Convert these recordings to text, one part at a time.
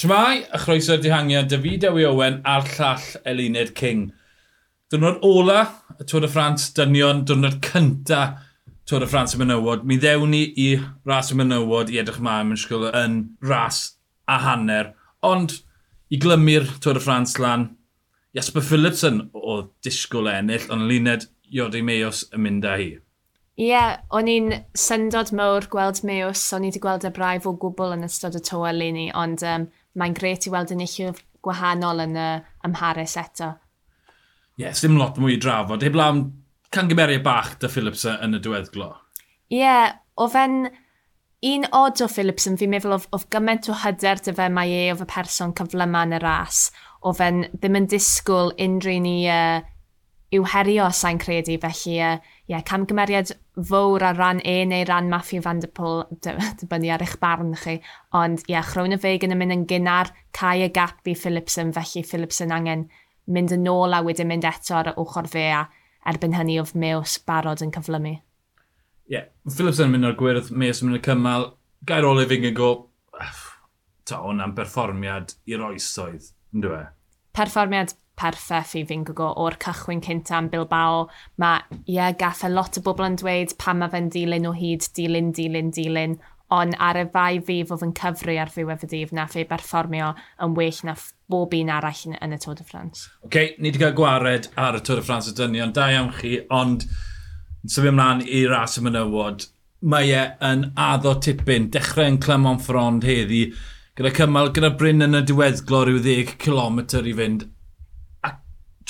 Shmai, a chroeso'r dihangiad, David Ewi Owen a'r llall Elined King. Dwrnod ola, y Tôr y Ffrans, dynion, dwrnod cynta Tôr y Ffrans y Mynywod. Mi ddewn ni i ras y Mynywod i edrych ma'n yn sgwyl yn ras a hanner. Ond i glymu'r Tôr y Ffrans lan, Jasper Philipson o disgwyl ennill, ond Elined Iodi Meos yn mynd â hi. Ie, yeah, o'n i'n syndod mawr gweld Mews, o'n i wedi gweld y braidd o gwbl yn ystod y tywel i ni, ond um, mae'n gret i weld yn enillydd gwahanol yn y ymhares eto. Ie, yes, ddim lot mwy i drafod. Heb lawn cangymeriad bach dy Phillips yn y diweddglo. Ie, yeah, o fe'n un od o Phillips yn fi'n meddwl of, of gymaint o hyder dy fe mae e o fy person cyflyma yn y ras. O fe'n ddim yn disgwyl unrhyw ni uh, i'w herio sa'n credu, felly ie, uh, yeah, camgymeriad fawr ar ran e neu ran Matthew Van Der Pôl, dibynnu ar eich barn chi, ond ie, yeah, Chrona Fegan yn mynd yn gynnar cael y gap i Philipson, felly Philipson angen mynd yn ôl a wedyn mynd eto ar y ochr fe a erbyn hynny oedd Mews barod yn cyflymu. Ie, yeah, Philipson yn mynd o'r gwyrdd, Mews yn mynd y cymal, gair ôl i fi'n go, ta hwnna'n berfformiad i'r oesoedd, yn dweud? Perfformiad perffeth i fi'n gwybod o'r cychwyn cynta am Bilbao. Mae, ie, yeah, gath lot o bobl yn dweud pan mae fe'n dilyn o hyd, dilyn, dilyn, dilyn. Ond ar y fai fi fod yn cyfru ar ddiwedd y dydd na fe berfformio yn well na bob un arall yn, y Tôr de France. Oce, okay, ni wedi cael gwared ar y Tôr de France y dynion, da iawn chi, ond symud ymlaen i ras y mynywod. Mae e yn addo tipyn, dechrau yn Clermont-Frond heddi, gyda cymal, gyda Bryn yn y diweddglo rhyw 10 km i fynd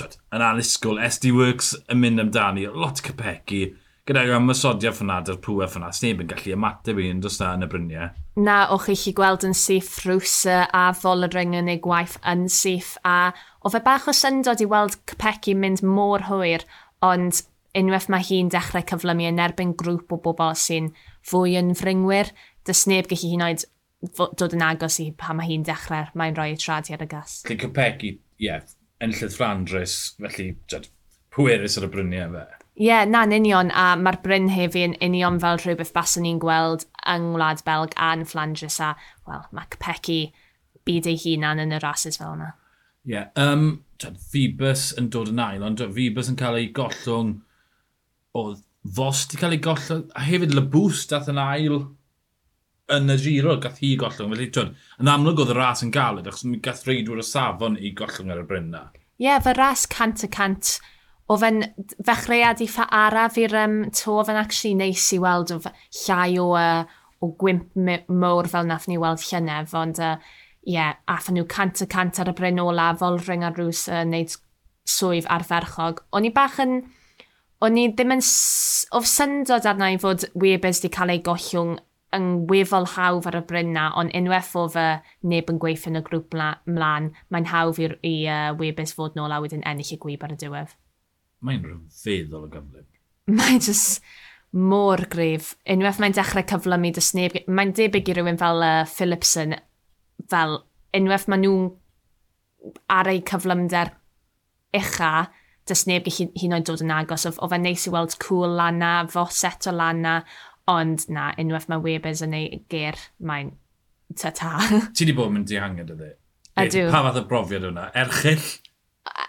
twyd, yn anusgol, SD Works yn mynd amdani, lot capegi, gyda yw ymwysodiad ffynna, dy'r pwef ffynna, sneb yn gallu ymateb i yn dros yn y bryniau. Na, o'ch chi chi gweld yn syth rws a fol y ring yn ei gwaith yn syth, a o fe bach o syndod i weld capegi mynd mor hwyr, ond unwaith mae hi'n dechrau cyflymu yn erbyn grŵp o bobl sy'n fwy yn fringwyr, dys neb gallu hi'n oed dod yn agos i pa mae hi'n dechrau, mae'n rhoi tradi ar y gas. Lle Copegi, ie, yeah, enillydd Flandres, felly jad, pwerus ar y bryniau fe. Ie, yeah, na'n union, a mae'r Bryn hefyd yn union fel rhywbeth baswn ni'n gweld yng Ngwlad Belg a'n Flandres a, wel, mae Capecchi byd ei hunan yn y rhasys fel yna. Ie, yeah, um, Fibus yn dod yn ail, ond Fibus yn cael ei gollwng, o Fos di cael ei gollwng, a hefyd Labws dath yn ail yn y giro gath hi gollwng. Felly, twyd, yn amlwg oedd y ras yn galed, achos mi gath reidwyr o safon i gollwng ar y bryn na. Ie, yeah, fy ras cant y cant. O fe'n fechreuad i ffa araf i'r um, to, fe'n actually neis i weld o llai o, uh, o gwymp mwr fel nath ni weld llynef, ond ie, uh, yeah, athyn nhw cant y cant ar y bryn ola fel rhyng ar rws uh, wneud swydd arferchog. O'n i bach yn... O'n i ddim yn... Oedd syndod arna i fod Webers di cael ei gollwng yn wefol hawdd ar y bryn na, ond unwaith o fy neb yn gweithio yn y grŵp mlaen, mae'n hawdd i, i, uh, webus fod nôl a wedyn ennill y gwyb ar y diwedd. Mae'n rhyfeddol o gymryd. Mae'n just mor grif. Unwaith mae'n dechrau cyflymu dy sneb. Mae'n debyg i rywun fel uh, Philipson, fel unwaith maen nhw'n ar eu cyflymder ucha, dy sneb gallu hyn oed dod yn agos. O, o fe neis i weld cwl lana, fos eto o lana, Ond na, unwaith mae Webers yn ei ger, mae'n ta-ta. Ti di bod yn dihangen ydy? Ydw. Pa fath o brofiad hwnna? Erchill?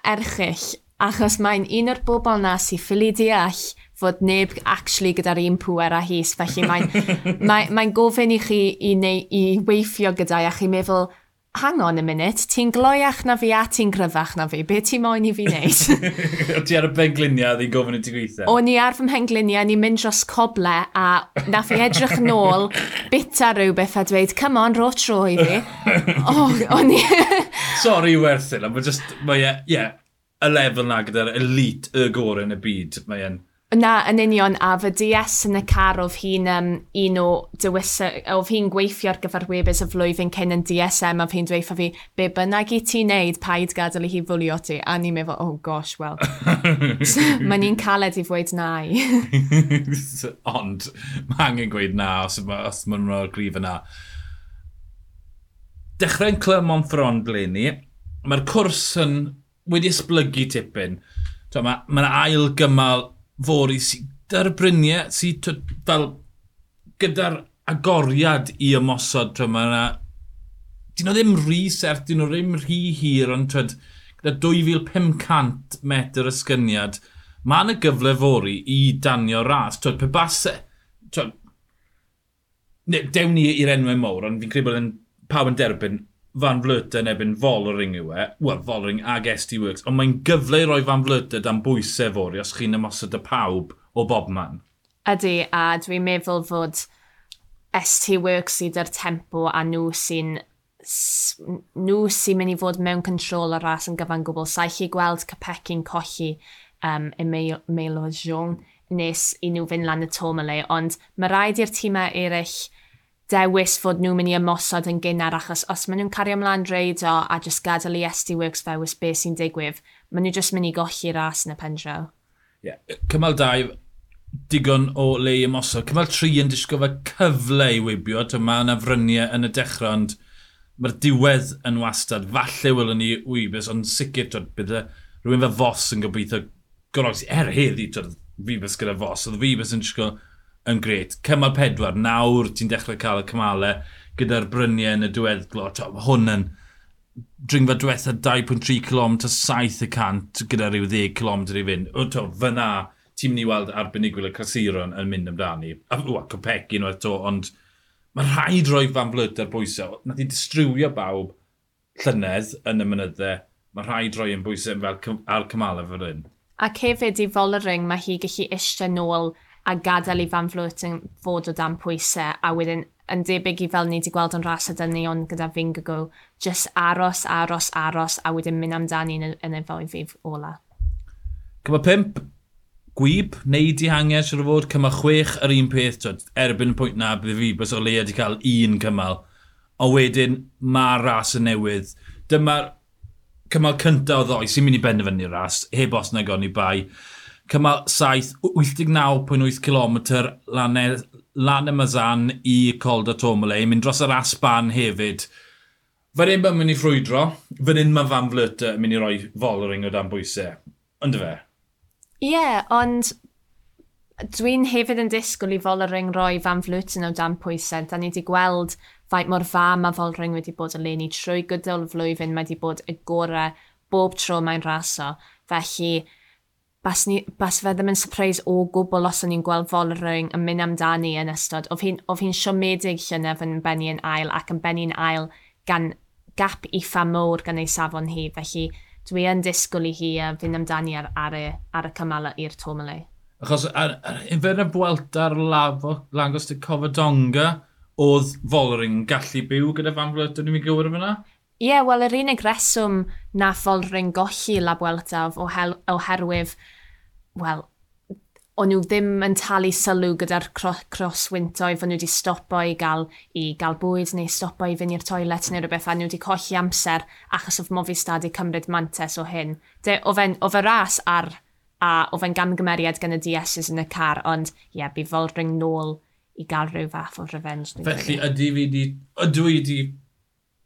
Erchill. Achos mae'n un o'r bobl na sy'n ffili deall fod neb actually gyda'r un pwer a hys. Felly mae'n mae, mae gofyn i chi i, neu, i weithio gyda a chi'n meddwl, hang on a minute, ti'n gloiach na fi a ti'n gryfach na fi, be ti'n moyn i fi wneud? ti ar y penglinia a ddi'n gofyn i ti gweithio? O'n ni ar fy mhenglinia, ni'n mynd dros coble a na fi edrych nôl bita rhywbeth a dweud, come on, ro tro i fi. oh, o'n ni... Sorry werthyn, ond mae just, mae e, yeah, y lefel na gyda'r elite y gorau yn y byd, mae e'n Na, yn union, a fy DS yn y car oedd hi'n um, un o dywysau, oedd hi'n gweithio ar gyfer webys y flwyddyn cyn yn DSM a fi'n dweud fi, be bynnag i ti wneud, paid gadael i hi fwlio ti. A ni'n meddwl, oh gosh, wel, mae ni'n caled i fwyd na i. Ond, mae angen gweud na os, os mae'n rhoi'r grif yna. Dechrau'n clymon ffrond le ni, mae'r cwrs yn wedi esblygu tipyn. Mae'n ma ail gymal fori, dy'r bryniau sydd fel gyda'r agoriad i ymosod tro yma yna, dyn nhw ddim rhy serth, dyn nhw ddim rhy hir, ond twyd, gyda 2500 metr ysgyniad, mae yna gyfle fori i danio ras. Twyd, pe basau, twyd, dewn ni i'r enwau mawr, ond fi'n credu bod yn pawb yn derbyn, Van Vluten ebyn Follering yw e, wel Follering ag ST Works, ond mae'n gyfle i roi Van Vlota dan bwysau fori os chi'n ymosod y pawb o bobman. Ydy, a dwi'n meddwl fod ST Works sydd tempo a nhw sy'n nhw sy'n mynd i fod mewn control ar ras yn gyfan gwbl. Sa'i chi gweld Capecin colli um, y Melo Jean nes i nhw fynd lan y tom ond mae rhaid i'r tîmau eraill dewis fod nhw'n mynd i ymosod yn gynnar achos os maen nhw'n cario ymlaen reidio a just gadael i SD Works fewis beth sy'n digwydd, maen nhw just mynd i golli ras yn y pendraw. Yeah. Cymal 2, digon o le i ymosod. Cymal 3 yn disgo fe cyfle i wybio. Mae yna fryniau yn y dechrau, ond mae'r diwedd yn wastad. Falle wylwn ni wybys, ond sicr twyd, bydde rhywun fe fos yn gobeithio goroesi. Er heddi, twyd, Fibus gyda fos. Oedd Fibus yn disgo yn gret. Cymal pedwar, nawr ti'n dechrau cael y cymalau gyda'r bryniau yn y diweddglo. Hwn yn dringfa diwetha 2.3 km 7 y cant gyda rhyw 10 km i fynd. O, to, fyna, ti'n mynd i weld arbenigwyl y clasuron yn mynd amdani. A, wa, Copec un o'r to, ond mae rhaid roi fan blyd ar bwysau. Nath i distriwio bawb llynedd yn y mynyddau. Mae rhaid roi yn bwysau fel ar cymalau fel hyn. Ac hefyd i Follering mae hi gallu eisiau nôl a gadael i fan yn fod o dan pwysau a wedyn yn debyg i fel ni wedi gweld yn ras a dynnu ond gyda fi'n gygo just aros, aros, aros a wedyn mynd amdani yn, yn y fwy fydd ola. Cyma 5, gwyb neu dihangiau siwr o fod, cyma 6 yr un peth, twyd, erbyn y pwynt na bydd fi bys o le wedi cael un cymal. A wedyn mae ras y newydd. Dyma'r cymal cyntaf o ddoes sy'n mynd i benderfynu'r ras, heb os na gon i bai cymal 7, 89.8 km lan, e, lan y Mazan i Col da Tomolei, mynd dros yr Asban hefyd. Fan hyn mae'n mynd i ffrwydro, fan un mae Van Flyt yn mynd i roi folering o dan bwysau. Ond fe? Ie, yeah, ond dwi'n hefyd yn disgwyl i Follering roi Van Vluten o dan pwysau. Da ni wedi gweld faint mor fa mae Follering wedi bod yn leni trwy gydol flwyddyn. Mae wedi bod y gorau bob tro mae'n raso. Felly, bas, ni, bas fe ddim yn surprise o gwbl os o'n i'n gweld Follering yn mynd amdani yn ystod. Oedd hi'n hi siomedig llynaf yn benni yn ail ac yn benni yn ail gan gap iffa mowr gan ei safon hi, felly dwi yn disgwyl i hi a fynd amdani ar, ar, y, ar y cymal i'r Tomalei. Achos yn unfer y bwelt ar lafo, langos y Cofodonga, oedd Follering yn gallu byw gyda Van Vleuten i mi gywir yma? Ie, yeah, wel, yr unig reswm na ffoldring golli La Buelta oherwydd, wel, o'n nhw ddim yn talu sylw gyda'r crosswyntoedd, o'n nhw wedi stopo i gael, i gael bwyd neu stopo i fynd i'r toilet neu rhywbeth, a nhw wedi colli amser achos oedd Movistar wedi cymryd mantes o hyn. De, o fe ras ar, a o fe'n gamgymeriad gan y DSs yn y car, ond ie, yeah, bu fol nôl i gael rhyw fath o revenge. Felly, ydy fi di, ydw i di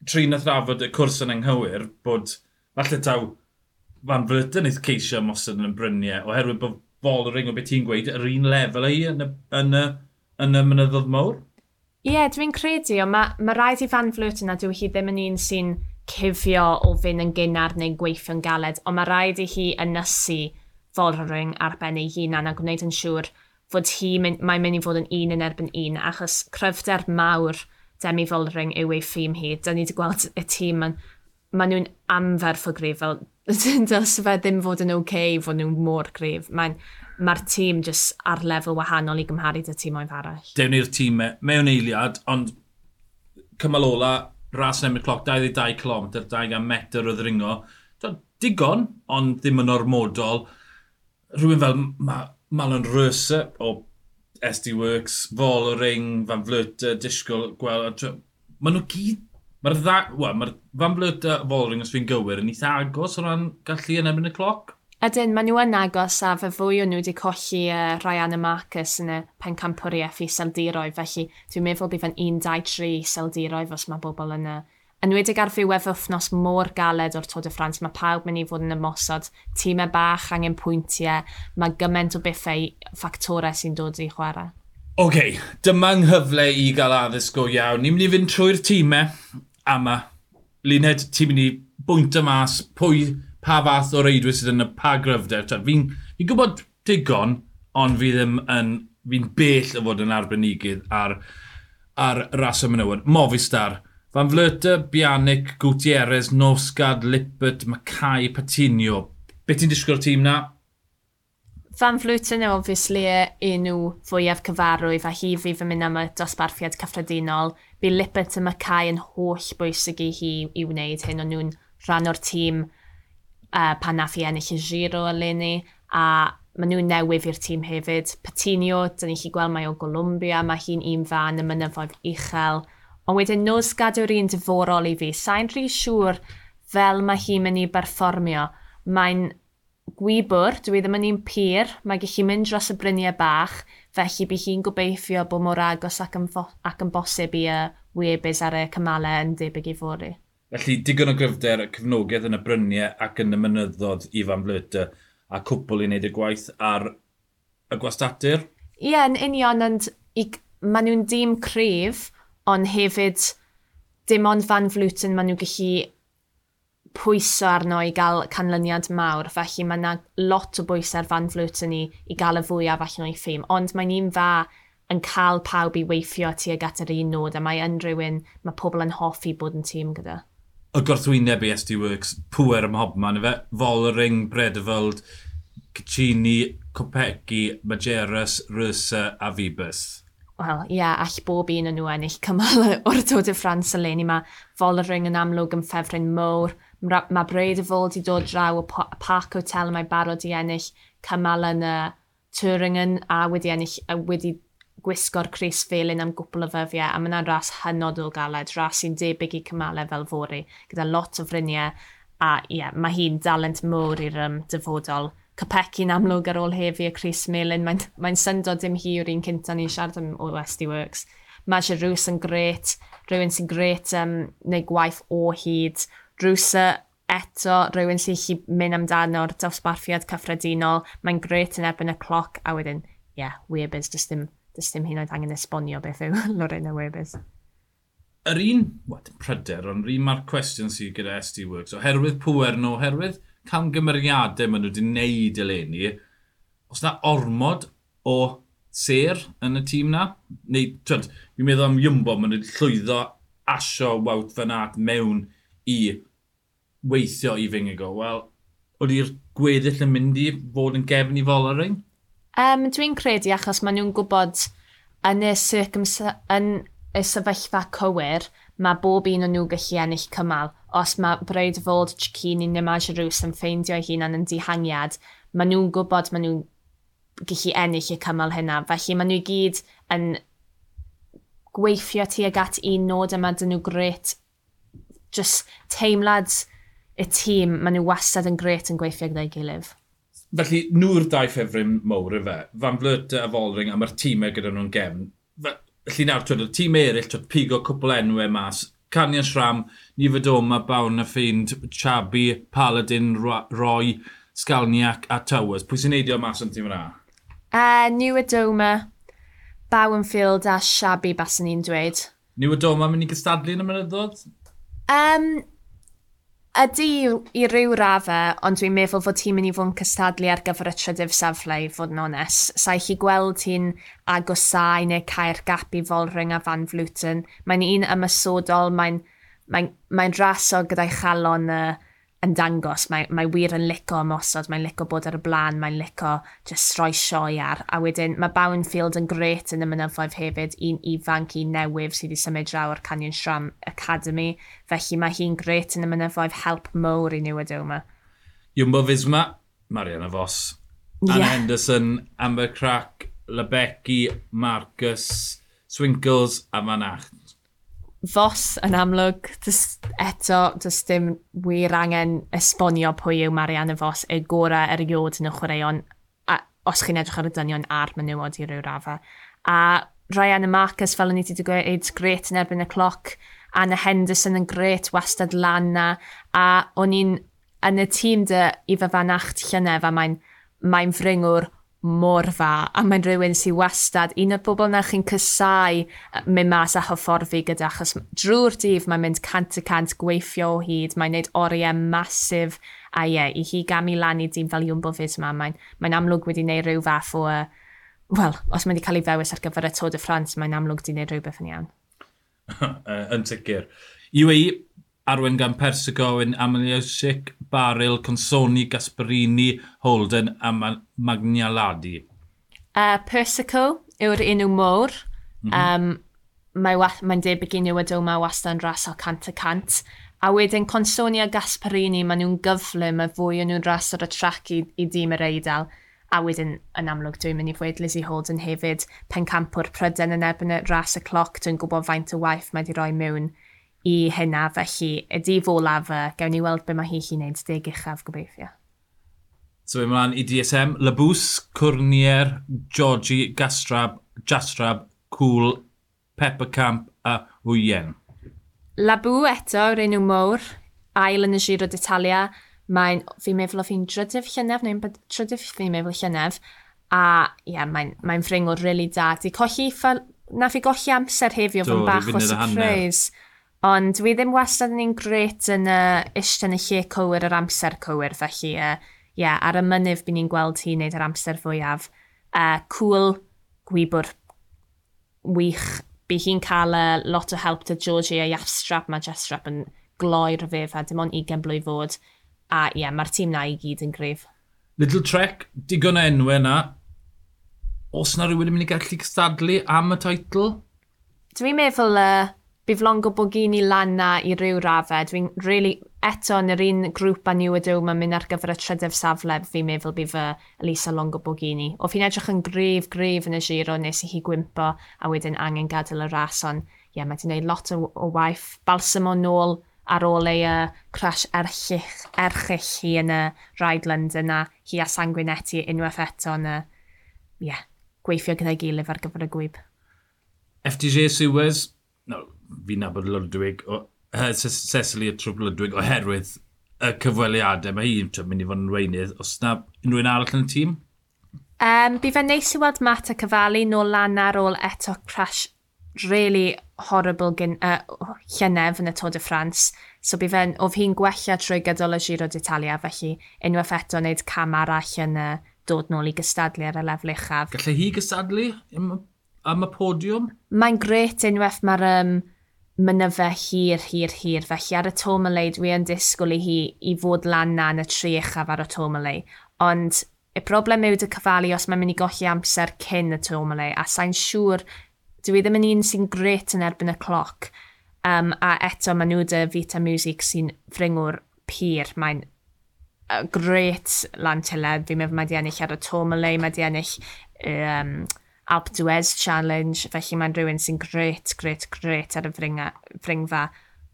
trin a thrafod y cwrs yn anghywir bod falle taw fan fryta eith ceisio mosod yn y bryniau oherwydd bod fol o ring o beth ti'n gweud yr un lefel ei yn y, yn y, yn y mynyddodd mawr? Ie, yeah, dwi'n credu, ond mae ma rhaid i fan flirt a dwi hi ddim yn un sy'n cifio o fynd yn gynnar neu gweithio'n galed, ond mae rhaid i hi ynysu fod ar ben ei hunan a gwneud yn siŵr fod hi mae'n mynd i fod yn un yn erbyn un, achos cryfder mawr Demi Follering yw ei ffîm hi. Da ni wedi gweld y tîm, maen ma nhw'n anferth o grif, fel dylse fe ddim fod yn oce okay, fod nhw'n mor grif. Mae'r mae'r tîm jyst ar lefel wahanol i gymharu dy tîm oedd arall. Dewn ni'r tîm mewn eiliad, ond cymal ola, ras yn cloc, 22 km, 200 metr o ddringo. Digon, ond ddim yn ormodol. Rhywun fel Malon Röse o SD Works, Fol o Ring, Van uh, Disgwyl, gweld... Maen nhw gyd... Mae'r dda... Wel, mae'r Van Vlöta, Fol o Ring, os fi'n gywir, yn eitha agos o ran gallu yn ebyn y cloc? Ydyn, maen nhw yn agos a fe fwy o nhw wedi colli uh, Ryan y Marcus yn y pencampwriaeth i seldiroedd, felly dwi'n meddwl bydd yn 1, 2, 3 seldiroedd os mae bobl yn y Enwedig ar ddiwedd wythnos mor galed o'r Tôd y Ffrans, mae pawb mynd i fod yn ymosod. Tîmau bach angen pwyntiau, mae gymaint o bethau ffactorau sy'n dod i chwarae. Oce, okay, dyma nghyfle i gael addysg go iawn. Ni'n mynd i fynd trwy'r tîmau a ama. Luned, ti'n mynd i bwynt y mas pwy pa fath o reidwyr sydd yn y pa gryfder. Fi'n fi gwybod digon, ond fi ddim yn, fi'n bell o fod yn arbenigydd ar, ar ras o menywod. Movistar, Van Vlöter, Bianic, Gutierrez, Nosgad, Lippert, Mackay, Patinio. Be ti'n disgwyl tîm na? Van Vluten yw obviously e, enw fwyaf cyfarwydd a hi fi fy mynd am y dosbarthiad cyffredinol. Bu Lippert y Mackay yn holl bwysig i hi i wneud hyn o'n nhw'n rhan o'r tîm uh, pan nath i ennill y giro eleni a maen nhw'n newydd i'r tîm hefyd. Patinio, dyn ni chi gweld mae o Golumbia, mae hi'n un fan y mynyddoedd uchel. Ond wedyn nos gadw'r un diforol i fi, sa'n rhi siŵr fel mae hi'n mynd i berfformio. Mae'n gwybwr, dwi e ddim yn un pyr, mae gallu mynd dros y bryniau bach, felly bu hi'n gobeithio bod mor agos ac yn, ac yn bosib i y webys ar y cymalau yn debyg i fori. Felly digon o gryfder, y cyfnogaeth yn y bryniau ac yn y mynyddodd i fan Blwyta a cwpl i wneud y gwaith ar y gwastatur? Ie, yeah, yn union, ond maen nhw'n dîm cryf, ond hefyd dim ond Van flwtyn maen nhw'n gallu pwyso arno i gael canlyniad mawr, felly mae yna lot o bwysau'r Van Vluten i, i gael y fwyaf allan o'i ffim, ond mae'n un fa yn cael pawb i weithio tuag at yr un nod, a mae yn rhywun, mae pobl yn hoffi bod yn tîm gyda. Y gorthwyneb i SD Works, pwer ym hobman, fe, Follering, Bredefeld, Cicini, Copecchi, Majerus, Rysa a Fibus wel, ie, yeah, all bob un yn nhw ennill cymal o'r dod y Ffrans eleni. Mae Follering yn amlwg yn ffefryn mowr. Mae Breidefol wedi dod draw y parc hotel mae barod i ennill cymal yn y Turingen a wedi ennill, wedi gwisgo'r Chris Felin am gwbl o fyfiau a mae'n ras hynod o galed, ras sy'n debyg i cymalau fel fori, gyda lot o fryniau a ie, yeah, mae hi'n dalent mowr i'r um, dyfodol capeci'n amlwg ar ôl hefi y Chris Melin. Mae'n mae syndod dim hi yw'r un cynta ni'n siarad am o Westy Works. Maja Rws yn gret, rhywun sy'n gret um, neu gwaith o hyd. Rwsa eto, rhywun sy'n chi mynd amdano'r dosbarthiad cyffredinol. Mae'n gret yn ebyn y cloc a wedyn, ie, yeah, Webers, dys dim, dys dim hyn oed angen esbonio beth yw Lorena Webers yr un, what, pryder, ond yr un mae'r cwestiwn sydd gyda SD Works, oherwydd pwer nhw, oherwydd camgymeriadau maen nhw wedi wneud eleni, os na ormod o ser yn y tîm na, neu, twyd, fi'n meddwl am Jumbo, maen nhw wedi llwyddo asio wawt Van Aert mewn i weithio i Fingigo. Wel, oeddi'r gweddill yn mynd i fod yn gefn i fol ar ein? Um, Dwi'n credu achos maen nhw'n gwybod yn y, yn y sefyllfa cywir mae bob un o nhw gallu ennill cymal os mae bryd fod Chiquini neu Majerus yn ffeindio'i hunan yn dihangiad, maen nhw'n gwybod maen nhw'n gallu ennill y cymal hynna. Felly maen nhw gyd yn gweithio tuag at un nod yma dyn nhw gret. Just teimlad y tîm, maen nhw wastad yn gret yn gweithio gyda'i gilydd. Felly, nhw'r dau ffefryn mowr y fe. Fan Flyrt a Folring a mae'r tîmau gyda nhw'n gefn. Felly nawr, twyd, y tîm eraill, twyd, pigo cwpl enwau mas Cania Shram, Nifa Doma, Bawn a Ffeind, Chabi, Paladin, Roy, Sgalniac a Towers. Pwy sy'n neidio mas yn tîm yna? E, uh, New Adoma, Bowenfield a Shabi bas yn ni'n dweud. New mynd i gystadlu yn y mynyddodd? Um, ydy i ryw raddau, ond dwi'n meddwl fod ti'n mynd i fod yn cystadlu ar gyfer y trydydd safle, i fod yn ones. Sa'i chi gweld ti'n agosau neu cael gap i fol a Van Vluten. Mae'n un ymysodol, mae'n mae mae ras o gyda'i chalon y uh, yn dangos, mae, mae wir yn lico ymosod, mae'n lico bod ar y blaen, mae'n lico just stroi sioi ar. A wedyn mae Bowenfield yn gret yn y mynyddoedd hefyd, un ifanc, un newydd sydd wedi symud draw o'r Canyon Shram Academy. Felly mae hi'n gret yn y mynyddoedd help mowr i ni wedi yma. Jumbo Fisma, Mariana Fos, Anna yeah. Henderson, Amber Crack, Lebecki, Marcus, Swinkles a Van Acht. Fos yn amlwg, dys, eto, does dim wir angen esbonio pwy yw Marianne Fos y gorau eriod yn y chwaraeon, a, os chi'n edrych ar y dynion a'r menywod i ryw rafa. A Ryan y Marcus, fel o'n i wedi gweud, gret yn erbyn y cloc, Anna Henderson yn gret wastad lan na, a o'n i'n yn y tîm dy i fy fan acht llynef a mae'n mae fryngwr mor fa, a mae'n rhywun sy'n wastad, un o'r bobl na chi'n cysau mynd mas a hyfforddi gyda, achos drwy'r dydd mae'n mynd cant y cant gweithio o hyd, mae'n neud oriau masif, a ie, i hi gam i lan i dîm fel Iwmbo fyd yma, mae'n mae amlwg wedi wneud rhyw fath o, wel, os mae wedi cael ei ddewis ar gyfer y Tôd y Ffrans, mae'n amlwg wedi wneud rhywbeth yn iawn. yn sicr. UAE, arwen gan Persigowen, Ameliosic, Baril, Consoni, Gasparini, Holden a Magnialadi. Uh, Persico yw'r enw môr. Mm -hmm. um, Mae'n mae debyg i newid o mae wastad yn ras o cant y cant. A wedyn Consoni a Gasparini, maen nhw'n gyflym y fwy o'n nhw'n ras o'r trac i, i dîm yr eidl. A wedyn yn amlwg dwi'n mynd i fwyd Lizzie Holden hefyd, pencampwr pryden yn erbyn y ras y cloc, dwi'n gwybod faint o waith mae wedi rhoi mewn i hynna, felly ydy folaf, uh, gawn ni weld be mae hi chi'n neud, deg uchaf gobeithio. So fe mlaen i DSM, Labws, Cwrnier, Georgi, Gastrab, Jastrab, Cwl, Pepper Camp a Wyen. Labw eto, o'r enw mwr, ail yn y Giro d'Italia. Mae'n, fi'n meddwl o fi'n drydydd llynef, neu'n drydydd fi'n meddwl llynef. A ie, yeah, mae'n mae ffringwr rili really da. Di colli, na fi golli amser hefio, fo'n bach o surprise. Ond dwi ddim wastad yn un gret yn uh, eistedd yn y lle cywir yr amser cywir, felly uh, yeah, ar y mynydd byd ni'n gweld hi wneud yr amser fwyaf. Uh, cool, gwybwr wych. Bu hi'n cael uh, lot o help to Georgie a Jastrap. Mae Jastrap yn gloi'r fef a dim ond 20 blwydd fod. A ie, yeah, mae'r tîm na i gyd yn grif. Little Trek, digon o enw yna. Os na rhywun yn mynd i gallu cystadlu am y teitl? Dwi'n meddwl uh, biflon gwbogini lan na i ryw raddau. Dwi'n really, eto yn yr un grŵp a New Ado mae'n mynd ar gyfer y trydedd safle fi'n meddwl bydd fy Elisa Longo Bogini. O fi'n edrych yn gref, gref yn y giro nes i hi gwympo a wedyn angen gadael y ras ond ie, yeah, mae wedi gwneud lot o, o waith. Balsam o nôl ar ôl ei uh, crash erchych, erchill hi yn y Ride London a hi a Sanguinetti unwaith eto yn y, yeah, gweithio gyda'i gilydd ar gyfer y gwyb. FDJ Suez, no, fi'n nabod Ludwig, o, uh, Cecily y trwb Ludwig, oherwydd y cyfweliadau, mae hi'n mynd i fod yn weinydd. Os na unrhyw un arall yn y tîm? Um, bu fe'n neis i weld Matt a cyfalu nôl lan ar ôl eto crash really horrible gyn, uh, llynef yn y Tôd y Ffrans. So bu fe'n, oedd hi'n gwella trwy gydol y Giro d'Italia, felly unwaith eto wneud cam arall yn uh, dod nôl i gystadlu ar y lefel uchaf. Gallai hi gystadlu am y podiwm? Mae'n gret unwaith mae'r um, mynyfe hir, hir, hir. Felly ar y Tomalei, dwi yn disgwyl i hi i fod lan na yn y tri uchaf ar y Tomalei. Ond y broblem yw dy cyfalu os mae'n mynd i golli amser cyn y Tomalei, a sa'n siŵr dwi e ddim yn un sy'n gret yn erbyn y cloc. Um, a eto, mae nhw dy Vita Music sy'n fringwr pyr. Mae'n gret lan tyled. Fi'n meddwl mae di ennill ar y Tomalei, mae di ennill um, Alp Duez Challenge, felly mae'n rhywun sy'n gret, gret, gret ar y fringa, fringfa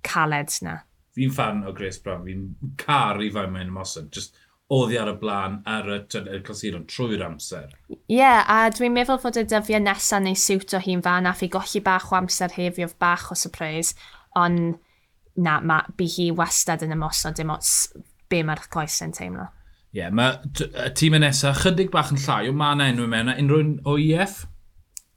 caled na. Fi'n fan o Grace Brown, fi'n car i fan mae'n ymosod, just oddi ar y blaen ar y, y clasuron trwy'r amser. Ie, yeah, a dwi'n meddwl fod y dyddiau nesaf neu siwt o hi'n fan a fi golli bach o amser hefio bach o surprise, ond na, ma, bu hi wastad yn ymosod dim ots be mae'r coes yn teimlo. Ie, yeah, mae y tîm nesaf chydig bach yn llai, o ma'n enw mewn, a unrhyw o EF?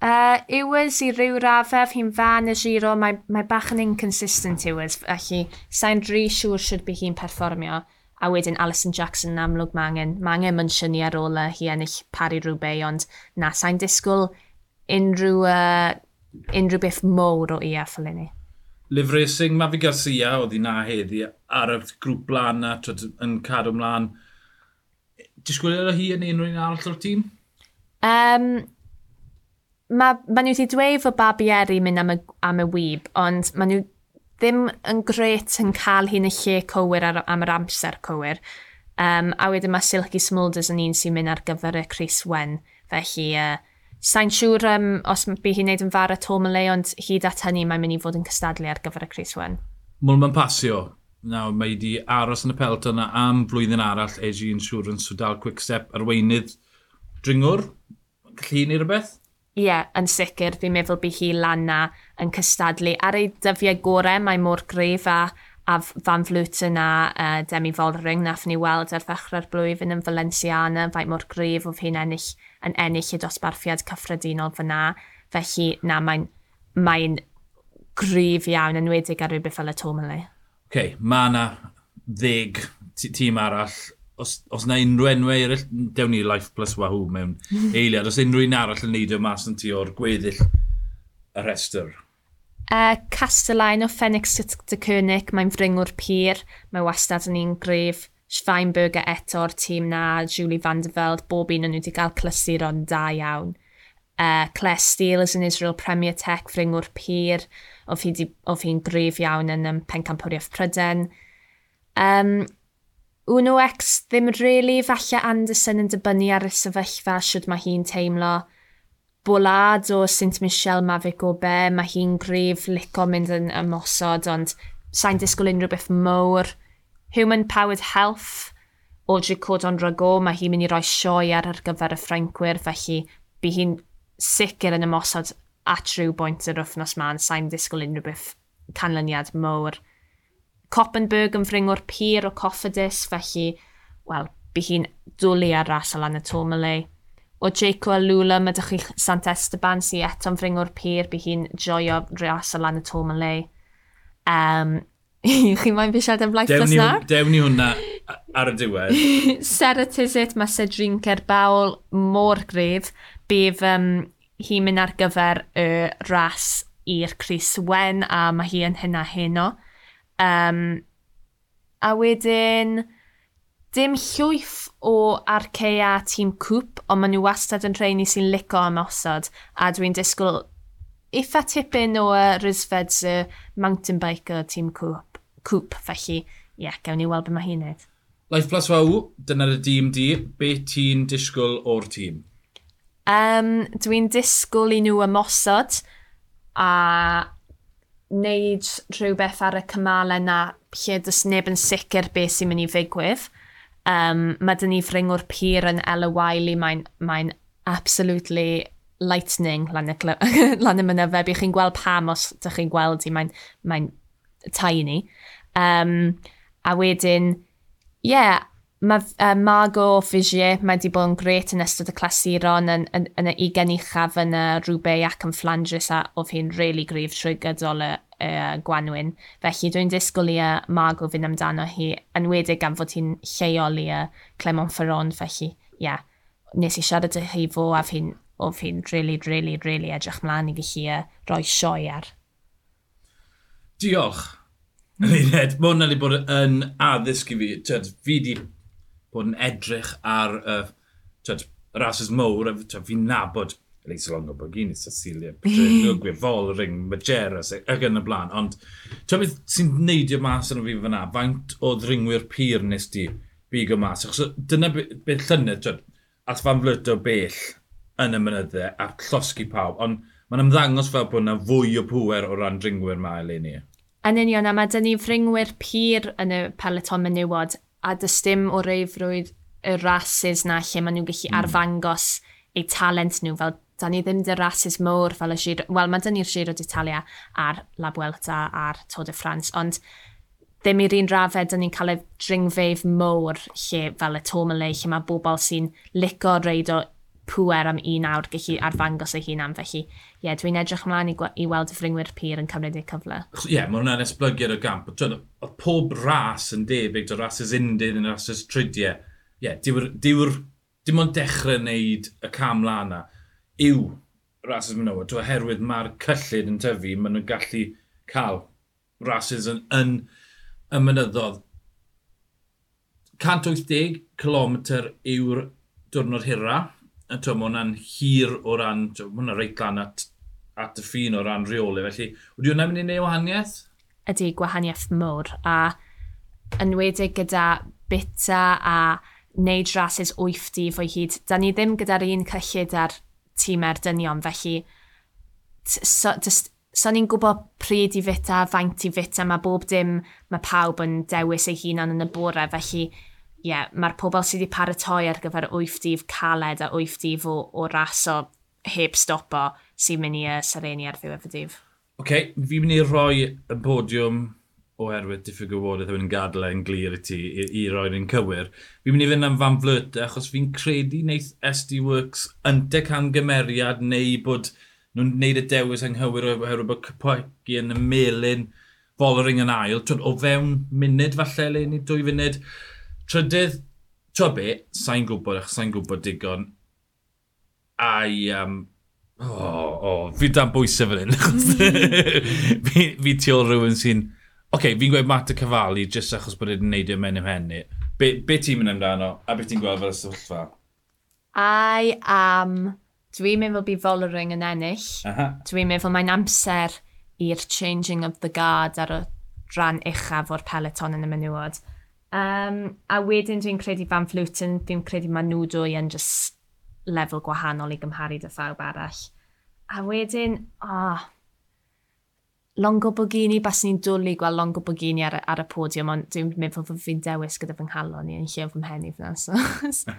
Uh, Ewers i ryw rafef, hi'n fan y giro, mae, mae bach yn inconsistent Ewers, felly sa'n rhy siŵr sydd bydd hi'n perfformio. A wedyn Alison Jackson yn amlwg mae angen, mae angen mynsiynu ar ôl hi ennill pari rhywbeth, ond na, sa'n disgwyl unrhyw, uh, unrhyw beth mowr o EF fel ni. Liv Racing, Mafi Garcia oedd hi na heddi ar y grŵp blaen na, yn cadw ymlaen disgwyl hi yn unrhyw un arall o'r tîm? Um, mae ma nhw wedi dweud fod Babieri mynd am y, am y wyb, ond mae nhw ddim yn gret yn cael hi'n y lle cywir ar, am yr amser cywir. Um, a wedyn mae Silky Smulders yn un sy'n mynd ar gyfer y Chris Wen. Felly, uh, sa'n siŵr um, os bu hi'n neud yn fara to myle, ond hyd at hynny mae'n mynd i fod yn cystadlu ar gyfer y Chris Wen. Mwl ma'n pasio Nawr, mae wedi aros yn y pelt yna am flwyddyn arall AG Insurance, o dal quick step arweinydd dringwr. Gallu ni rhywbeth? Ie, yeah, yn sicr, fi'n meddwl bu hi lan na yn cystadlu. Ar ei dyddiau gorau, mae mor gref a, a fan flwt yna uh, e, Demi Folring. nath ni weld ar ddechrau'r blwyddyn yn Valenciana, fai mor gref oedd hi'n ennill, yn ennill y dosbarthiad cyffredinol fyna. Felly, na, mae'n mae grif iawn, yn wedig ar rhywbeth fel y Tourmalet okay, mae yna ddeg tîm arall os, os na unrhyw enwau eraill, dewn ni Life Plus Wahoo mewn eiliad, os unrhyw un arall yn neidio mas yn ti o'r gweddill y rhestr? Uh, Castellain o Phoenix de Cernic, mae'n fringwr pyr, mae wastad yn un gref. Schweinberger eto o'r tîm na, Julie van der Veld, bob un o'n nhw wedi cael clysuron da iawn. Uh, Claire Steele is an Israel Premier Tech, fringwr pyr. Oedd hi'n hi grif iawn yn um, pencampwriaeth Pryden. Um, Uno X ddim really, falle Anderson yn dibynnu ar y sefyllfa sydd mae hi'n teimlo. Bolad o St Michel Mavic o be, mae hi'n gref lico mynd yn ymosod, ond sa'n disgwyl unrhyw beth mowr. Human Powered Health, Audrey Codon Rago, mae hi'n mynd i roi sioe ar ar gyfer y Ffrancwyr, felly bu hi'n sicr yn ymosod at rhyw bwynt yr wythnos ma'n sa'n disgwyl unrhyw beth canlyniad mowr. Coppenberg yn fringwr pyr o Coffedus, felly, wel, bu hi'n dwlu ar ras Alana Tomalei. O Jaco lula mae ydych chi Sant Esteban sy'n eto'n fringwr pyr, bu hi'n joio ras Alana Tomalei. Um, chi moyn fi siarad am blaith dros na? Dewn ni hwnna ar y diwedd. Sarah it, mae Cedrin Cerbawl mor gref. Bydd um, hi'n mynd ar gyfer y ras i'r Cris Wen a mae hi yn hynna heno. Um, a wedyn, dim llwyth o arcea tîm cwp, ond maen nhw wastad yn rheini sy'n lico am osod, a dwi'n disgwyl eitha tipyn o uh, y uh, mountain biker tîm cwp, cwp felly, ie, yeah, gawn ni weld beth mae hi'n neud. Life Plus Wow, dyna'r dîm di, beth ti'n disgwyl o'r tîm? Um, Dwi'n disgwyl i nhw ymosod a wneud rhywbeth ar y cymalau na lle dys neb yn sicr beth sy'n mynd i ddigwydd. Um, mae dyn ni fringwr pyr yn Ella Wiley, mae'n mae absolutely lightning lan y, lan y mynydfeb. Chi'n gweld pam os ydych chi'n gweld hi, mae'n mae tiny. Um, a wedyn, ie, yeah, Mae uh, Margo Figier mae wedi bod yn gret yn ystod y clasuron yn, yn, yn y ugen uchaf yn y rhywbeth ac yn Flandres a oedd hi'n really grif trwy gydol y, y gwanwyn. Felly dwi'n disgwyl i Margo fynd amdano hi yn wedig gan fod hi'n lleol i Clement Ferron. Felly, ie, yeah, nes i siarad â hi fo a fi'n oedd hi'n really, really, really edrych mlaen i fi uh, roi sioi ar. Diolch. Lyned, mae hwnna wedi bod yn addysg i fi. Tyd, fi wedi bod yn edrych ar uh, twyd, rases mowr, fi'n nabod Leis Longo Borghini, Cecilia, Pedrinio, Gwefol, Ring, Majeras, ac yn y blaen. Ond, ti'n beth sy'n neidio mas yn y fi fyna, faint o ddringwyr pyr nes di bigo mas. Achos dyna beth llynedd, ti'n at fan flyt o bell yn y mynydde, a llosgu pawb. Ond mae'n ymddangos fel bod yna fwy o pwer o ran dringwyr mae eleni. Yn union, a mae dyn ni fringwyr pyr yn y peleton menywod a dys dim o reifrwydd y rases na lle maen nhw'n gallu mm. arfangos eu talent nhw fel da ni ddim dy rases môr fel y Giro, wel mae dyn ni'r Giro d'Italia a'r La Vuelta a'r Tôd y Ffrans, ond ddim i'r un raddau dyn ni'n cael y dringfeif môr lle fel y Tourmalet, lle mae bobl sy'n lico reid o pwer am un awr gallu arfangos ei hunan. Felly, ie, yeah, dwi'n edrych ymlaen i, i weld y fringwyr pyr yn cymryd eu cyfle. Ie, yeah, mae hwnna'n esblygiad o gamp. Oedd pob ras yn debyg, o rases undydd yn rases trydiau, Ie, yeah, diw'r, dim ond dechrau wneud y cam lan lana yw rases menywod. Dwi'n oherwydd mae'r cyllid yn tyfu, maen nhw'n gallu cael rases yn, yn, yn mynyddodd. 180 km yw'r diwrnod hira a twm, mae hwnna'n hir o ran, mae hwnna'n reit glan at, at y ffin o ran reolau. Felly, wedi hwnna'n mynd i neud wahaniaeth? Ydy, gwahaniaeth mwr. A yn wedi gyda bita a wneud rhasys 8 di fwy hyd. Da ni ddim gyda'r un cyllid ar tîm erdynion, felly so, just, so ni'n gwybod pryd i fita, faint i fita, mae bob dim, mae pawb yn dewis ei hunan yn y bore, felly yeah, mae'r pobl sydd wedi paratoi ar gyfer 8 dif caled a 8 dif o, o raso heb stopo sy'n mynd i uh, sereni ar ddiwedd y dydd. Oce, okay, fi'n mynd i roi y podiwm oherwydd diffyg o wodydd yn gadael e yn glir i ti i, i roi'r un cywir. Fi'n mynd i fynd am fan flyt achos fi'n credu wneud SD Works yntec am gymeriad neu bod nhw'n gwneud y dewis anghywir oherwydd bod cypoegi yn y melin Follering yn ail. Twyd, O fewn munud falle le ni dwy funud Trydydd, tro be, sa'n gwybod, ach sa'n gwybod digon. a'i, um, o, oh, oh, fi dan bwysau fan hyn. fi, fi ti ôl rhywun sy'n, oce, okay, fi'n gweud mat y cyfalu jyst achos bod wedi'n neud i'n mynd ym henni. Be, be ti'n mynd amdano, a beth ti'n gweld fel y sefyllfa? I am... Um, Dwi'n meddwl bydd Follering yn ennill. Dwi'n meddwl mae'n amser i'r changing of the guard ar y rhan uchaf o'r peleton yn y menywod. Um, a wedyn dwi'n credu Van Fluten, dwi'n credu mae nhw dwy yn just lefel gwahanol i gymharu dy phawb arall. A wedyn, oh, Longo Bogini, bas ni'n dwlu gweld Longo Bogini ar, ar y podiwm, ond dwi'n meddwl fod fi'n dewis gyda fy nghalon i yn lle fy mhenif fyna. So,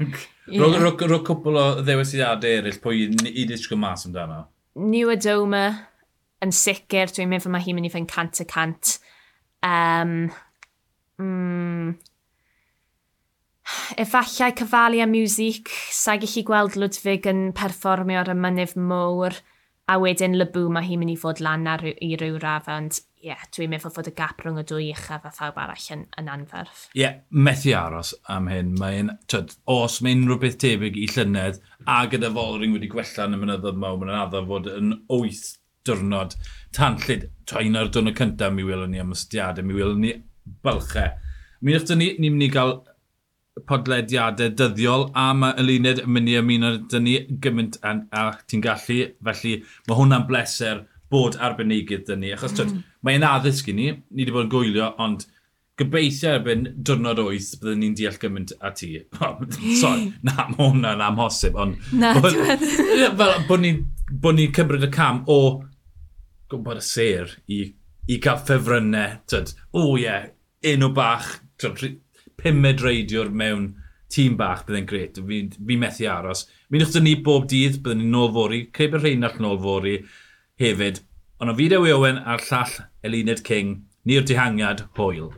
yeah. Rwy'n cwpl o ddewisiadau eraill, pwy i ddisgwyl mas amdano? New Adoma, yn sicr, dwi'n meddwl mae hi'n mynd i fynd cant y cant. Um, Mm, Efallai cyfalu a music, sa'i gallu gweld Ludwig yn perfformio ar y mynydd mwr, a wedyn lybw mae hi'n mynd i fod lan ar, i ryw rafa, ond ie, yeah, dwi'n meddwl fod y gap rhwng y dwy uchaf a phawb arall yn, yn anferth. Ie, yeah, methu aros am hyn. Mae'n, tyd, os mae unrhyw beth tebyg i llynedd, a gyda Folring wedi gwella yn y mynyddodd mawr, mae'n addo fod yn wyth diwrnod tan llyd, twa un o'r diwrnod cyntaf mi welwn ni am ystiadau, mi welwn ni bylchau. Mi ddech ni, ni'n mynd i gael podlediadau dyddiol a mae Eluned yn mynd i ymuno dyn ni gymaint a, a ti'n gallu. Felly mae hwnna'n bleser bod arbenigydd dyn ni. Achos mm. mae'n addysg i ni, ni wedi bod yn gwylio, ond gobeithio erbyn diwrnod 8 byddwn ni'n deall gymaint a ti. Sorry, na, mae hwnna'n amhosib, ond... Na, bod, fel, bod ni'n bod ni'n cymryd y cam o gwybod y ser i, i gael ffefrynnau, o ie, yeah, enw bach, pumed reidiwr mewn tîm bach byddai'n gret. Fi, fi methu aros. Mi'n eich ni bob dydd, byddwn ni'n nôl fori. Creu bydd rhain all nôl fori hefyd. Ond o fideo i Owen a'r llall Elined King, ni'r dihangiad, hwyl.